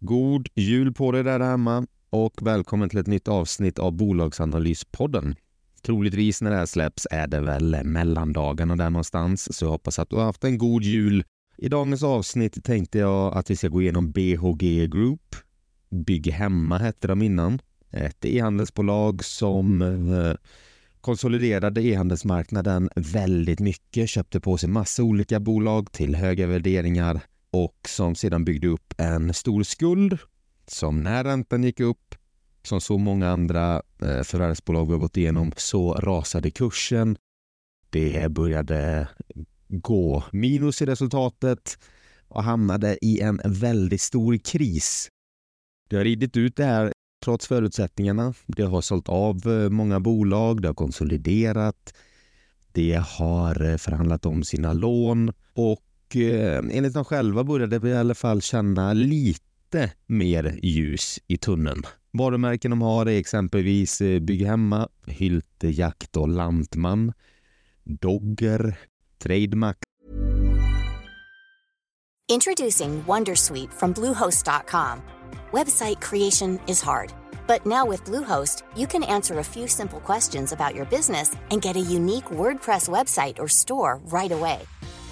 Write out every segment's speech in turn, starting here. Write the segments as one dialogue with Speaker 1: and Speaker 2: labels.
Speaker 1: God jul på dig där hemma och välkommen till ett nytt avsnitt av Bolagsanalyspodden. Troligtvis när det här släpps är det väl mellandagarna där någonstans, så jag hoppas att du har haft en god jul. I dagens avsnitt tänkte jag att vi ska gå igenom BHG Group. Bygg hemma hette de innan. Ett e-handelsbolag som eh, konsoliderade e-handelsmarknaden väldigt mycket, köpte på sig massa olika bolag till höga värderingar och som sedan byggde upp en stor skuld som när räntan gick upp, som så många andra eh, förvärvsbolag vi har gått igenom, så rasade kursen. Det började gå minus i resultatet och hamnade i en väldigt stor kris. Det har ridit ut det här trots förutsättningarna. Det har sålt av eh, många bolag, det har konsoliderat, det har eh, förhandlat om sina lån och eh, enligt dem själva började vi i alla fall känna lite mer ljus i tunneln. Varumärken de har är exempelvis eh, Bygghemma, Hylte Jakt och Lantman, Dogger, Trademax.
Speaker 2: Introducing Wondersuite from Bluehost.com. Website creation is hard, but now with Bluehost, you can answer a few simple questions about your business and get a unique WordPress website or store right away.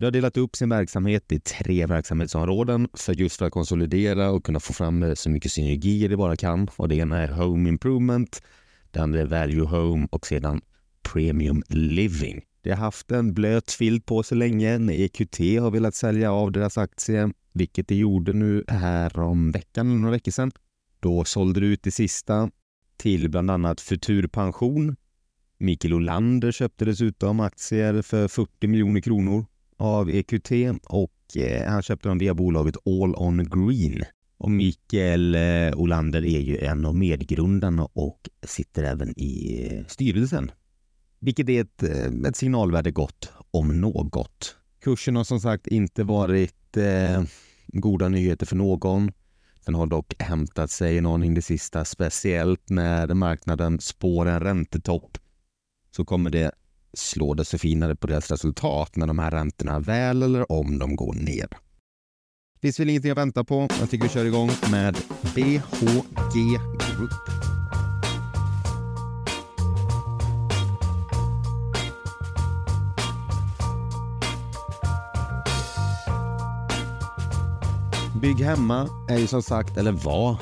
Speaker 1: Du har delat upp sin verksamhet i tre verksamhetsområden för just för att konsolidera och kunna få fram eh, så mycket synergier det bara kan. Och det ena är Home Improvement, det andra är Value Home och sedan Premium Living. Det har haft en blöt filt på sig länge när EQT har velat sälja av deras aktie, vilket de gjorde nu här om veckan eller några veckor sedan. Då sålde det ut det sista till bland annat Futurpension. Mikael Olander köpte dessutom aktier för 40 miljoner kronor av EQT och eh, han köpte dem via bolaget All On Green. Och Mikael eh, Olander är ju en av medgrundarna och sitter även i eh, styrelsen. Vilket är ett, ett signalvärde gott om något. Kursen har som sagt inte varit eh, goda nyheter för någon. Den har dock hämtat sig en aning det sista, speciellt när marknaden spår en räntetopp så kommer det slå desto finare på deras resultat när de här räntorna väl eller om de går ner. Det finns väl ingenting att vänta på. Jag tycker vi kör igång med BHG Group. Bygg Hemma är ju som sagt, eller var,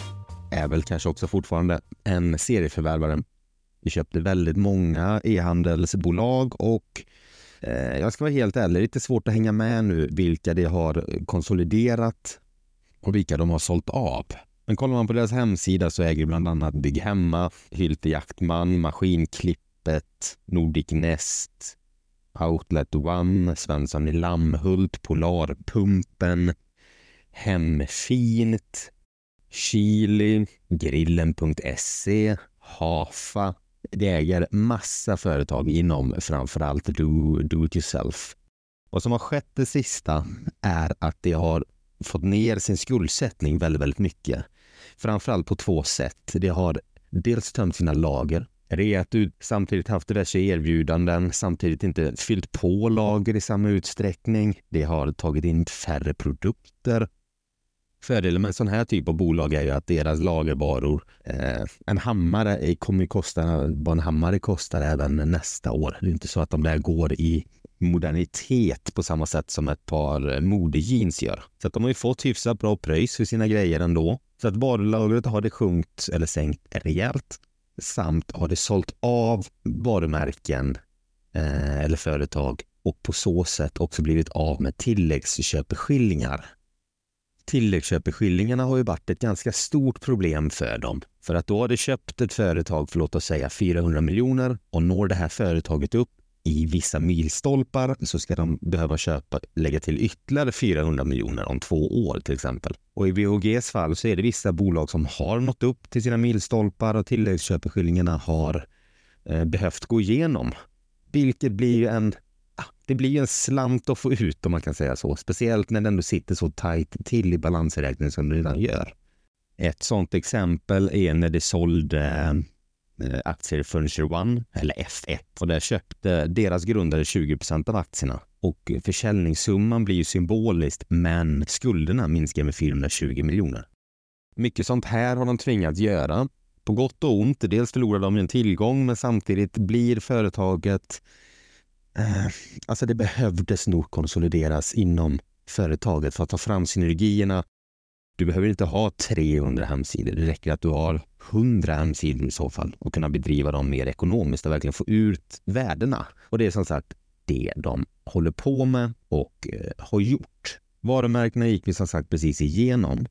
Speaker 1: är väl kanske också fortfarande en serieförvärvare vi köpte väldigt många e-handelsbolag och eh, jag ska vara helt ärlig, det är lite svårt att hänga med nu vilka det har konsoliderat och vilka de har sålt av. Men kollar man på deras hemsida så äger bland annat Bygg Hemma, Hylte Jaktman, Maskinklippet, Nordic Nest, Outlet One, Svensson i Lammhult, Polarpumpen, Hemfint, Chili, Grillen.se, Hafa, det äger massa företag inom framförallt do, do it yourself. Vad som har skett det sista är att det har fått ner sin skuldsättning väldigt, väldigt mycket. Framförallt på två sätt. Det har dels tömt sina lager, reat ut, samtidigt haft diverse erbjudanden, samtidigt inte fyllt på lager i samma utsträckning. Det har tagit in färre produkter Fördelen med en sån här typ av bolag är ju att deras lagervaror, eh, en hammare kommer ju kosta vad en hammare kostar även nästa år. Det är inte så att de där går i modernitet på samma sätt som ett par eh, modejeans gör. Så att de har ju fått hyfsat bra pröjs för sina grejer ändå. Så att varulagret har det sjunkit eller sänkt rejält. Samt har det sålt av varumärken eh, eller företag och på så sätt också blivit av med tilläggsköpeskillingar. Tilläggsköpeskillingarna har ju varit ett ganska stort problem för dem. För att då har de köpt ett företag för låt oss säga 400 miljoner och når det här företaget upp i vissa milstolpar så ska de behöva köpa, lägga till ytterligare 400 miljoner om två år till exempel. Och i VHGs fall så är det vissa bolag som har nått upp till sina milstolpar och tilläggsköpeskillingarna har eh, behövt gå igenom. Vilket blir ju en det blir en slant att få ut om man kan säga så. Speciellt när den ändå sitter så tajt till i balansräkningen som den redan gör. Ett sådant exempel är när det sålde eh, aktier i Furniture One, eller F1. Och där köpte deras grundare 20 procent av aktierna. Och försäljningssumman blir ju symboliskt, men skulderna minskar med 420 miljoner. Mycket sånt här har de tvingats göra. På gott och ont. Dels förlorar de en tillgång, men samtidigt blir företaget... Eh, alltså det behövdes nog konsolideras inom företaget för att ta fram synergierna du behöver inte ha 300 hemsidor. Det räcker att du har 100 hemsidor i så fall och kunna bedriva dem mer ekonomiskt och verkligen få ut värdena. Och det är som sagt det de håller på med och eh, har gjort. Varumärkena gick vi som sagt precis igenom.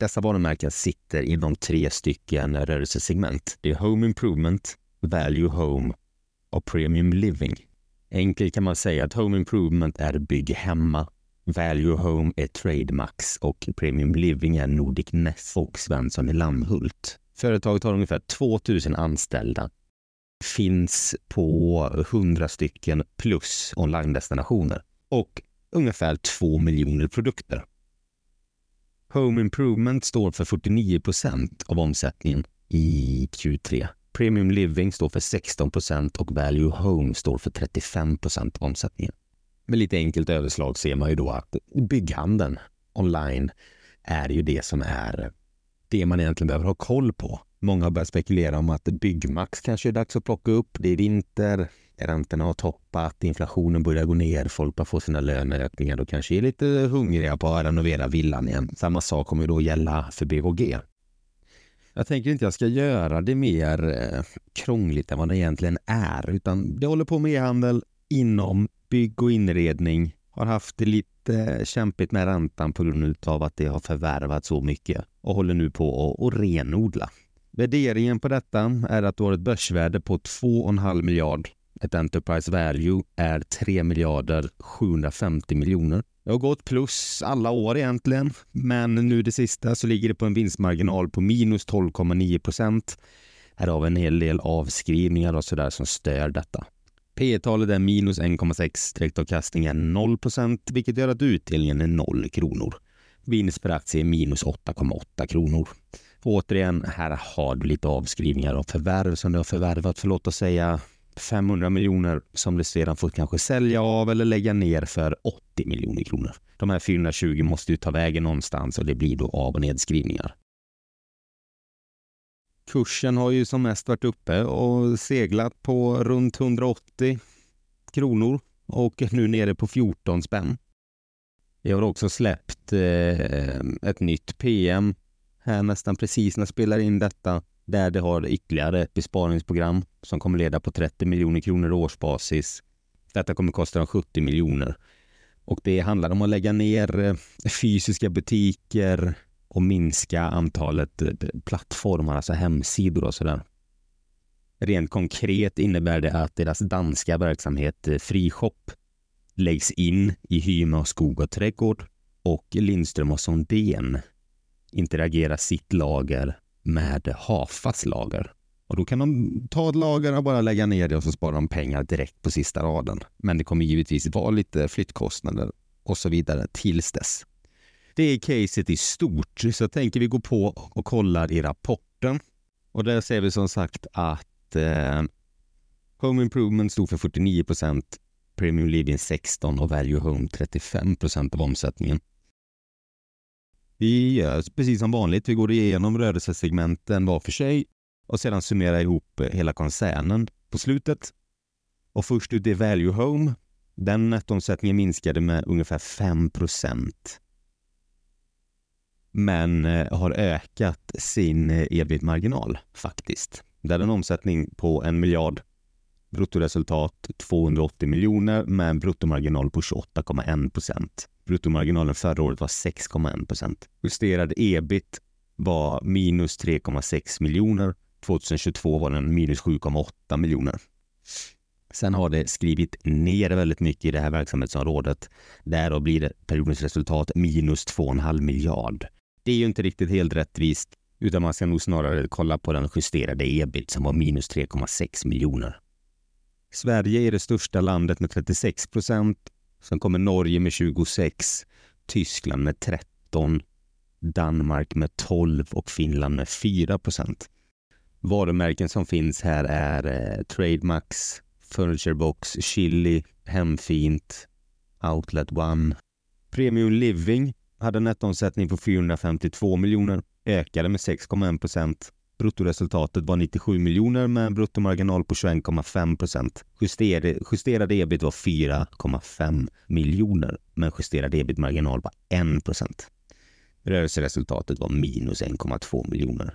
Speaker 1: Dessa varumärken sitter inom tre stycken rörelsesegment. Det är Home Improvement, Value Home av Premium Living. Enkelt kan man säga att Home Improvement är bygg hemma Value Home är Trademax och Premium Living är Nordic Nest och Svensson i Lammhult. Företaget har ungefär 2000 anställda. Finns på 100 stycken plus online-destinationer och ungefär 2 miljoner produkter. Home Improvement står för 49 procent av omsättningen i Q3. Premium Living står för 16 procent och Value Home står för 35 procent av omsättningen. Med lite enkelt överslag ser man ju då att bygghandeln online är ju det som är det man egentligen behöver ha koll på. Många har börjat spekulera om att Byggmax kanske är dags att plocka upp. Det är vinter, räntorna har toppat, inflationen börjar gå ner, folk börjar få sina löneökningar och kanske är lite hungriga på att renovera villan igen. Samma sak kommer då gälla för BHG. Jag tänker inte jag ska göra det mer eh, krångligt än vad det egentligen är, utan det håller på med e-handel inom bygg och inredning har haft det lite eh, kämpigt med räntan på grund av att det har förvärvat så mycket och håller nu på att renodla. Värderingen på detta är att du har ett börsvärde på 2,5 miljard. Ett Enterprise Value är 3 miljarder 750 miljoner. Jag har gått plus alla år egentligen, men nu det sista så ligger det på en vinstmarginal på minus 12,9 procent. Här har vi en hel del avskrivningar och sådär som stör detta. P talet är minus 1,6, direktavkastningen 0 procent, vilket gör att utdelningen är 0 kronor. Vinst per aktie är minus 8,8 kronor. återigen, här har du lite avskrivningar av förvärv som du har förvärvat för låt oss säga 500 miljoner som du sedan får kanske sälja av eller lägga ner för 80 miljoner kronor. De här 420 måste ju ta vägen någonstans och det blir då av och nedskrivningar. Kursen har ju som mest varit uppe och seglat på runt 180 kronor och är nu nere på 14 spänn. Vi har också släppt eh, ett nytt PM här nästan precis när jag spelar in detta där det har ytterligare ett besparingsprogram som kommer leda på 30 miljoner kronor årsbasis. Detta kommer kosta dem 70 miljoner och det handlar om att lägga ner eh, fysiska butiker, och minska antalet eh, plattformar, alltså hemsidor och sådär. Rent konkret innebär det att deras danska verksamhet eh, Frishop läggs in i Hyma och Skog och Trädgård och Lindström och Sondén interagerar sitt lager med Hafas lager. Och då kan de ta ett lager och bara lägga ner det och så sparar de pengar direkt på sista raden. Men det kommer givetvis vara lite flyttkostnader och så vidare tills dess. Det är caset i stort, så jag tänker vi går på och kollar i rapporten. Och där ser vi som sagt att eh, Home Improvement stod för 49 procent, Premium Living 16 och Value Home 35 procent av omsättningen. Vi gör precis som vanligt, vi går igenom rörelsesegmenten var för sig och sedan summerar ihop hela koncernen på slutet. Och först ut är Value Home Den nettoomsättningen minskade med ungefär 5 procent. Men eh, har ökat sin eh, ebit-marginal faktiskt. Där en omsättning på en miljard bruttoresultat 280 miljoner med en bruttomarginal på 28,1 procent. Bruttomarginalen förra året var 6,1 procent. Justerad ebit var minus 3,6 miljoner. 2022 var den minus 7,8 miljoner. Sen har det skrivit ner väldigt mycket i det här verksamhetsområdet. Därav blir det periodens resultat minus 2,5 miljard. Det är ju inte riktigt helt rättvist, utan man ska nog snarare kolla på den justerade ebit som var minus 3,6 miljoner. Sverige är det största landet med 36 procent. Sen kommer Norge med 26, Tyskland med 13, Danmark med 12 och Finland med 4 procent. Varumärken som finns här är eh, Trademax, Furniturebox, Chili, Hemfint, Outlet One. Premium Living hade en nettoomsättning på 452 miljoner, ökade med 6,1 procent. Bruttoresultatet var 97 miljoner med en bruttomarginal på 21,5 procent. Justerade, justerade ebit var 4,5 miljoner med en justerad ebit-marginal på 1 procent. Rörelseresultatet var minus 1,2 miljoner.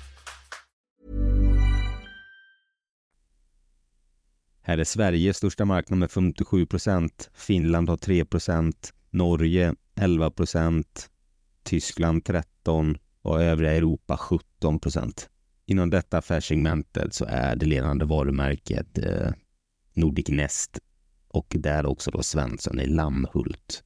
Speaker 1: Här är Sverige största marknad med 57 procent. Finland har 3 procent. Norge 11 procent. Tyskland 13 och övriga Europa 17 procent. Inom detta affärssegmentet så är det ledande varumärket eh, Nordic Nest och där också då Svensson i Lammhult.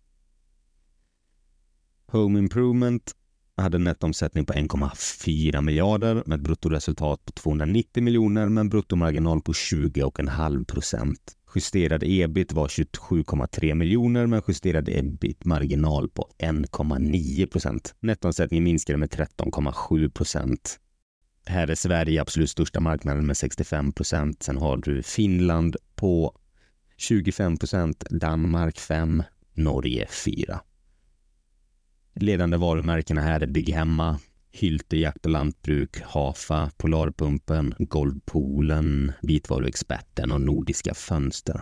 Speaker 1: Home Improvement hade en nettoomsättning på 1,4 miljarder med ett bruttoresultat på 290 miljoner med en bruttomarginal på 20,5 procent. Justerad ebit var 27,3 miljoner med en justerad ebit-marginal på 1,9 procent. Nettoomsättningen minskade med 13,7 procent. Här är Sverige absolut största marknaden med 65 procent. Sen har du Finland på 25 procent, Danmark 5, Norge 4. Ledande varumärkena här är Bygghemma, Hylte Jakt och Lantbruk, Hafa, Polarpumpen, Golvpoolen, Vitvaruexperten och Nordiska Fönster.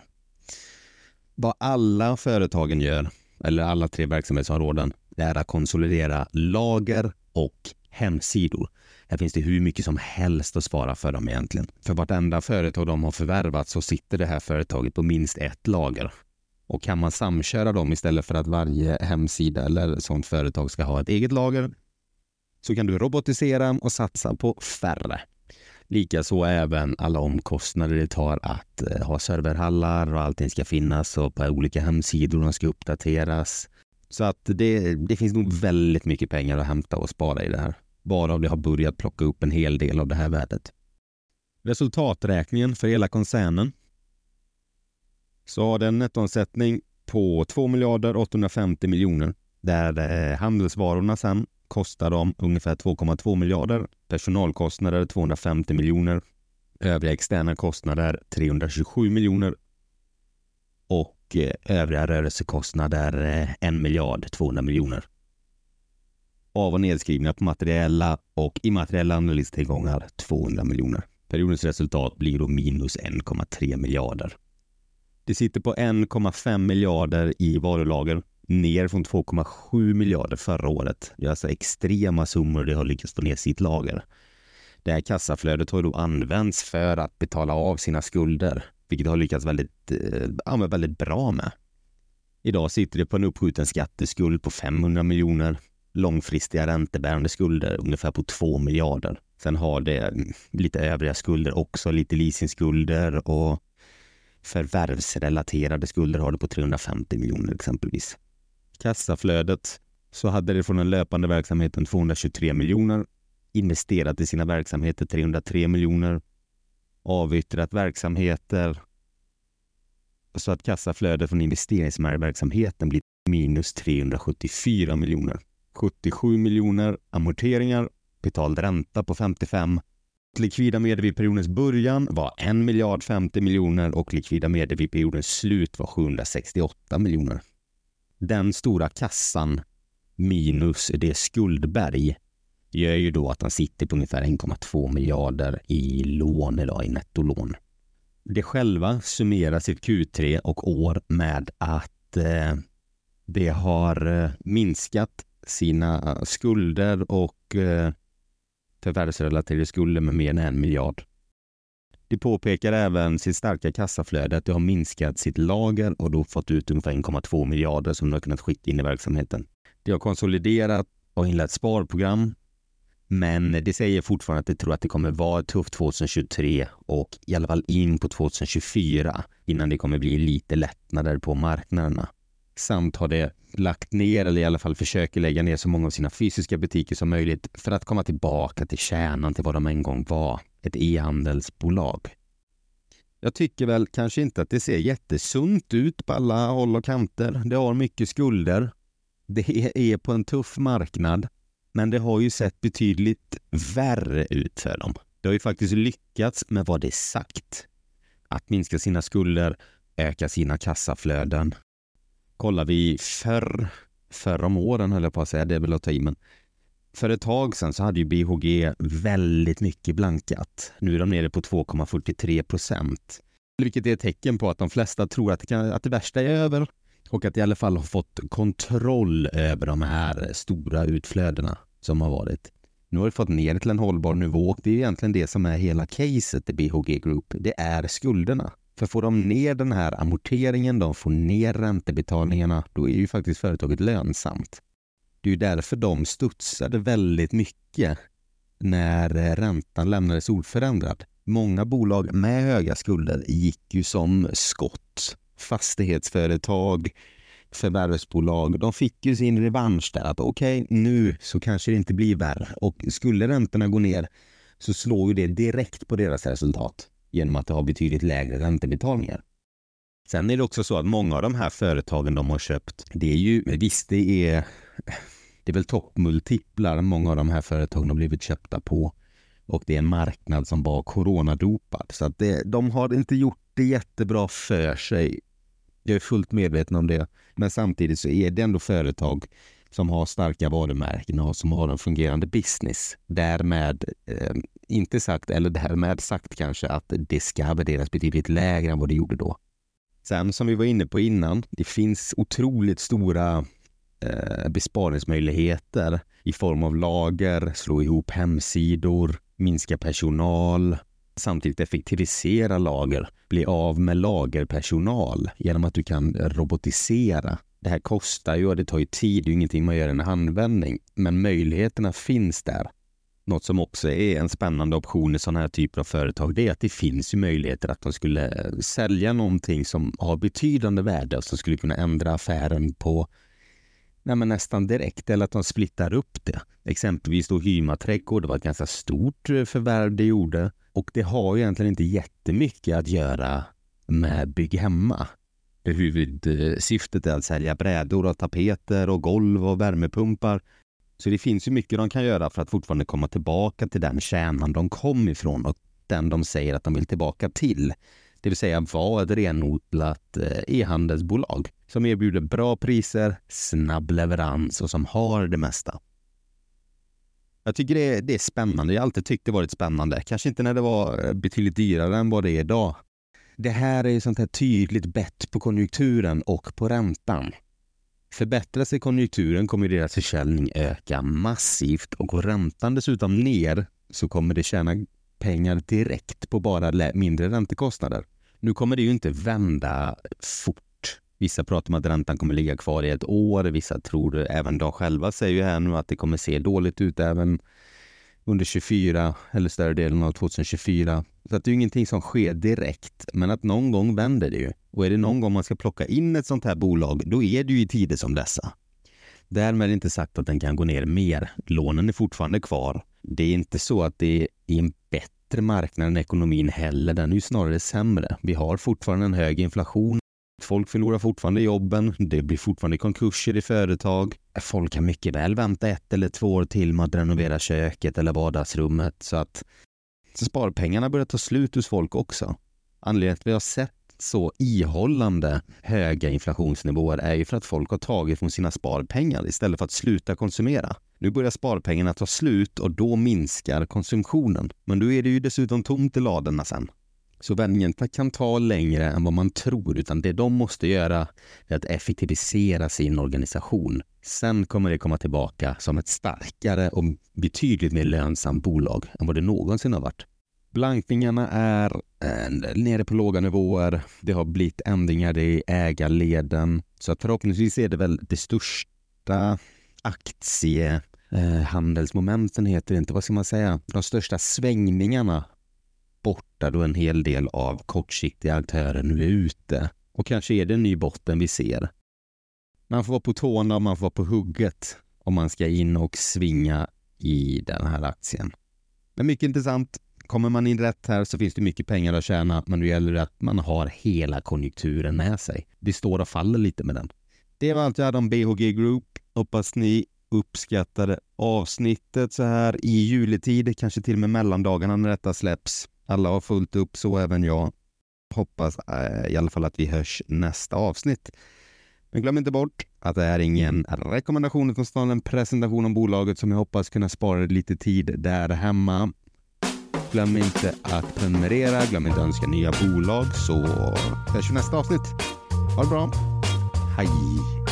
Speaker 1: Vad alla företagen gör, eller alla tre verksamhetsområden, är att konsolidera lager och hemsidor. Här finns det hur mycket som helst att svara för dem egentligen. För vartenda företag de har förvärvat så sitter det här företaget på minst ett lager. Och kan man samköra dem istället för att varje hemsida eller sånt företag ska ha ett eget lager så kan du robotisera och satsa på färre. Likaså även alla omkostnader det tar att eh, ha serverhallar och allting ska finnas och på olika hemsidor de ska uppdateras. Så att det, det finns nog väldigt mycket pengar att hämta och spara i det här. Bara om det har börjat plocka upp en hel del av det här värdet. Resultaträkningen för hela koncernen så har den nettoomsättning på 2 miljarder 850 miljoner där eh, handelsvarorna sen kostar de ungefär 2,2 miljarder, personalkostnader 250 miljoner, övriga externa kostnader 327 miljoner och eh, övriga rörelsekostnader eh, 1 miljard 200 miljoner. Av och nedskrivningar på materiella och immateriella analystillgångar 200 miljoner. Periodens resultat blir då minus 1,3 miljarder. Det sitter på 1,5 miljarder i varulager, ner från 2,7 miljarder förra året. Det är alltså extrema summor det har lyckats få ner sitt lager. Det här kassaflödet har då använts för att betala av sina skulder, vilket har lyckats väldigt, eh, väldigt bra med. Idag sitter det på en uppskjuten skatteskuld på 500 miljoner, långfristiga räntebärande skulder ungefär på 2 miljarder. Sen har det lite övriga skulder också, lite leasingskulder och förvärvsrelaterade skulder har du på 350 miljoner exempelvis. Kassaflödet så hade det från den löpande verksamheten 223 miljoner, investerat i sina verksamheter 303 miljoner, avyttrat verksamheter så att kassaflödet från investeringsverksamheten blir minus 374 miljoner. 77 miljoner amorteringar, betald ränta på 55 Likvida medel vid periodens början var 1 miljard 50 miljoner och likvida medel vid periodens slut var 768 miljoner. Den stora kassan minus det skuldberg gör ju då att han sitter på ungefär 1,2 miljarder i lån idag, i nettolån. Det själva summerar sitt Q3 och år med att eh, det har eh, minskat sina skulder och eh, förvärvsrelaterade skulder med mer än en miljard. De påpekar även sitt starka kassaflöde, att de har minskat sitt lager och då fått ut ungefär 1,2 miljarder som de har kunnat skicka in i verksamheten. De har konsoliderat och inlett sparprogram, men de säger fortfarande att de tror att det kommer vara ett tufft 2023 och i alla fall in på 2024 innan det kommer bli lite lättnader på marknaderna. Samt har det lagt ner, eller i alla fall försöker lägga ner så många av sina fysiska butiker som möjligt för att komma tillbaka till kärnan till vad de en gång var, ett e-handelsbolag. Jag tycker väl kanske inte att det ser jättesunt ut på alla håll och kanter. Det har mycket skulder. Det är på en tuff marknad, men det har ju sett betydligt värre ut för dem. Det har ju faktiskt lyckats med vad det är sagt. Att minska sina skulder, öka sina kassaflöden kollar vi förr, förr om åren höll jag på att säga, det är väl att ta i, men för ett tag sedan så hade ju BHG väldigt mycket blankat. Nu är de nere på 2,43 procent. Vilket är ett tecken på att de flesta tror att det, kan, att det värsta är över och att de i alla fall har fått kontroll över de här stora utflödena som har varit. Nu har vi fått ner det till en hållbar nivå och det är egentligen det som är hela caset i BHG Group. Det är skulderna. För får de ner den här amorteringen, de får ner räntebetalningarna, då är ju faktiskt företaget lönsamt. Det är ju därför de studsade väldigt mycket när eh, räntan lämnades oförändrad. Många bolag med höga skulder gick ju som skott. Fastighetsföretag, förvärvsbolag, de fick ju sin revansch där att okej, okay, nu så kanske det inte blir värre och skulle räntorna gå ner så slår ju det direkt på deras resultat genom att det har betydligt lägre räntebetalningar. Sen är det också så att många av de här företagen de har köpt, det är ju, visst det är, det är väl toppmultiplar många av de här företagen har blivit köpta på och det är en marknad som var coronadopad. Så att det, de har inte gjort det jättebra för sig. Jag är fullt medveten om det. Men samtidigt så är det ändå företag som har starka varumärken och som har en fungerande business. Därmed eh, inte sagt, eller därmed sagt kanske, att det ska värderas betydligt lägre än vad det gjorde då. Sen som vi var inne på innan, det finns otroligt stora eh, besparingsmöjligheter i form av lager, slå ihop hemsidor, minska personal, samtidigt effektivisera lager, bli av med lagerpersonal genom att du kan robotisera det här kostar ju och det tar ju tid, det är ingenting man gör i en handvändning. Men möjligheterna finns där. Något som också är en spännande option i sådana här typer av företag, det är att det finns ju möjligheter att de skulle eh, sälja någonting som har betydande värde och som skulle kunna ändra affären på Nej, men nästan direkt eller att de splittar upp det. Exempelvis då Hyma trädgård, det var ett ganska stort eh, förvärv det gjorde och det har ju egentligen inte jättemycket att göra med Bygg Hemma. Huvudsyftet är att sälja brädor och tapeter och golv och värmepumpar. Så det finns ju mycket de kan göra för att fortfarande komma tillbaka till den kärnan de kom ifrån och den de säger att de vill tillbaka till. Det vill säga vara ett renodlat eh, e-handelsbolag som erbjuder bra priser, snabb leverans och som har det mesta. Jag tycker det är, det är spännande. Jag har alltid tyckt det varit spännande. Kanske inte när det var eh, betydligt dyrare än vad det är idag. Det här är sånt här tydligt bett på konjunkturen och på räntan. Förbättrar sig konjunkturen kommer deras försäljning öka massivt och går räntan dessutom ner så kommer det tjäna pengar direkt på bara mindre räntekostnader. Nu kommer det ju inte vända fort. Vissa pratar om att räntan kommer ligga kvar i ett år. Vissa tror, även de själva säger ju här nu att det kommer se dåligt ut även under 24 eller större delen av 2024. Så att det är ju ingenting som sker direkt, men att någon gång vänder det ju. Och är det någon gång man ska plocka in ett sånt här bolag, då är det ju i tider som dessa. Därmed inte sagt att den kan gå ner mer. Lånen är fortfarande kvar. Det är inte så att det är en bättre marknad än ekonomin heller. Den är ju snarare sämre. Vi har fortfarande en hög inflation. Folk förlorar fortfarande jobben. Det blir fortfarande konkurser i företag. Folk kan mycket väl vänta ett eller två år till med att renovera köket eller vardagsrummet så att sparpengarna börjar ta slut hos folk också. Anledningen till att vi har sett så ihållande höga inflationsnivåer är ju för att folk har tagit från sina sparpengar istället för att sluta konsumera. Nu börjar sparpengarna ta slut och då minskar konsumtionen. Men då är det ju dessutom tomt i ladorna sen. Så vändningen kan ta längre än vad man tror, utan det de måste göra är att effektivisera sin organisation. Sen kommer det komma tillbaka som ett starkare och betydligt mer lönsamt bolag än vad det någonsin har varit. Blankningarna är eh, nere på låga nivåer. Det har blivit ändringar i ägarleden. Så att förhoppningsvis är det väl det största aktiehandelsmomenten, eh, heter det inte, vad ska man säga, de största svängningarna borta då en hel del av kortsiktiga aktörer nu är ute. Och kanske är det en ny botten vi ser. Man får vara på tårna och man får vara på hugget om man ska in och svinga i den här aktien. Men mycket intressant. Kommer man in rätt här så finns det mycket pengar att tjäna, men det gäller det att man har hela konjunkturen med sig. Det står och faller lite med den. Det var allt jag hade om BHG Group. Hoppas ni uppskattade avsnittet så här i juletid, kanske till och med mellandagarna när detta släpps. Alla har fullt upp, så även jag. Hoppas eh, i alla fall att vi hörs nästa avsnitt. Men glöm inte bort att det är ingen rekommendation utan en presentation om bolaget som jag hoppas kunna spara lite tid där hemma. Glöm inte att prenumerera, glöm inte att önska nya bolag så hörs vi nästa avsnitt. Ha det bra. Hej!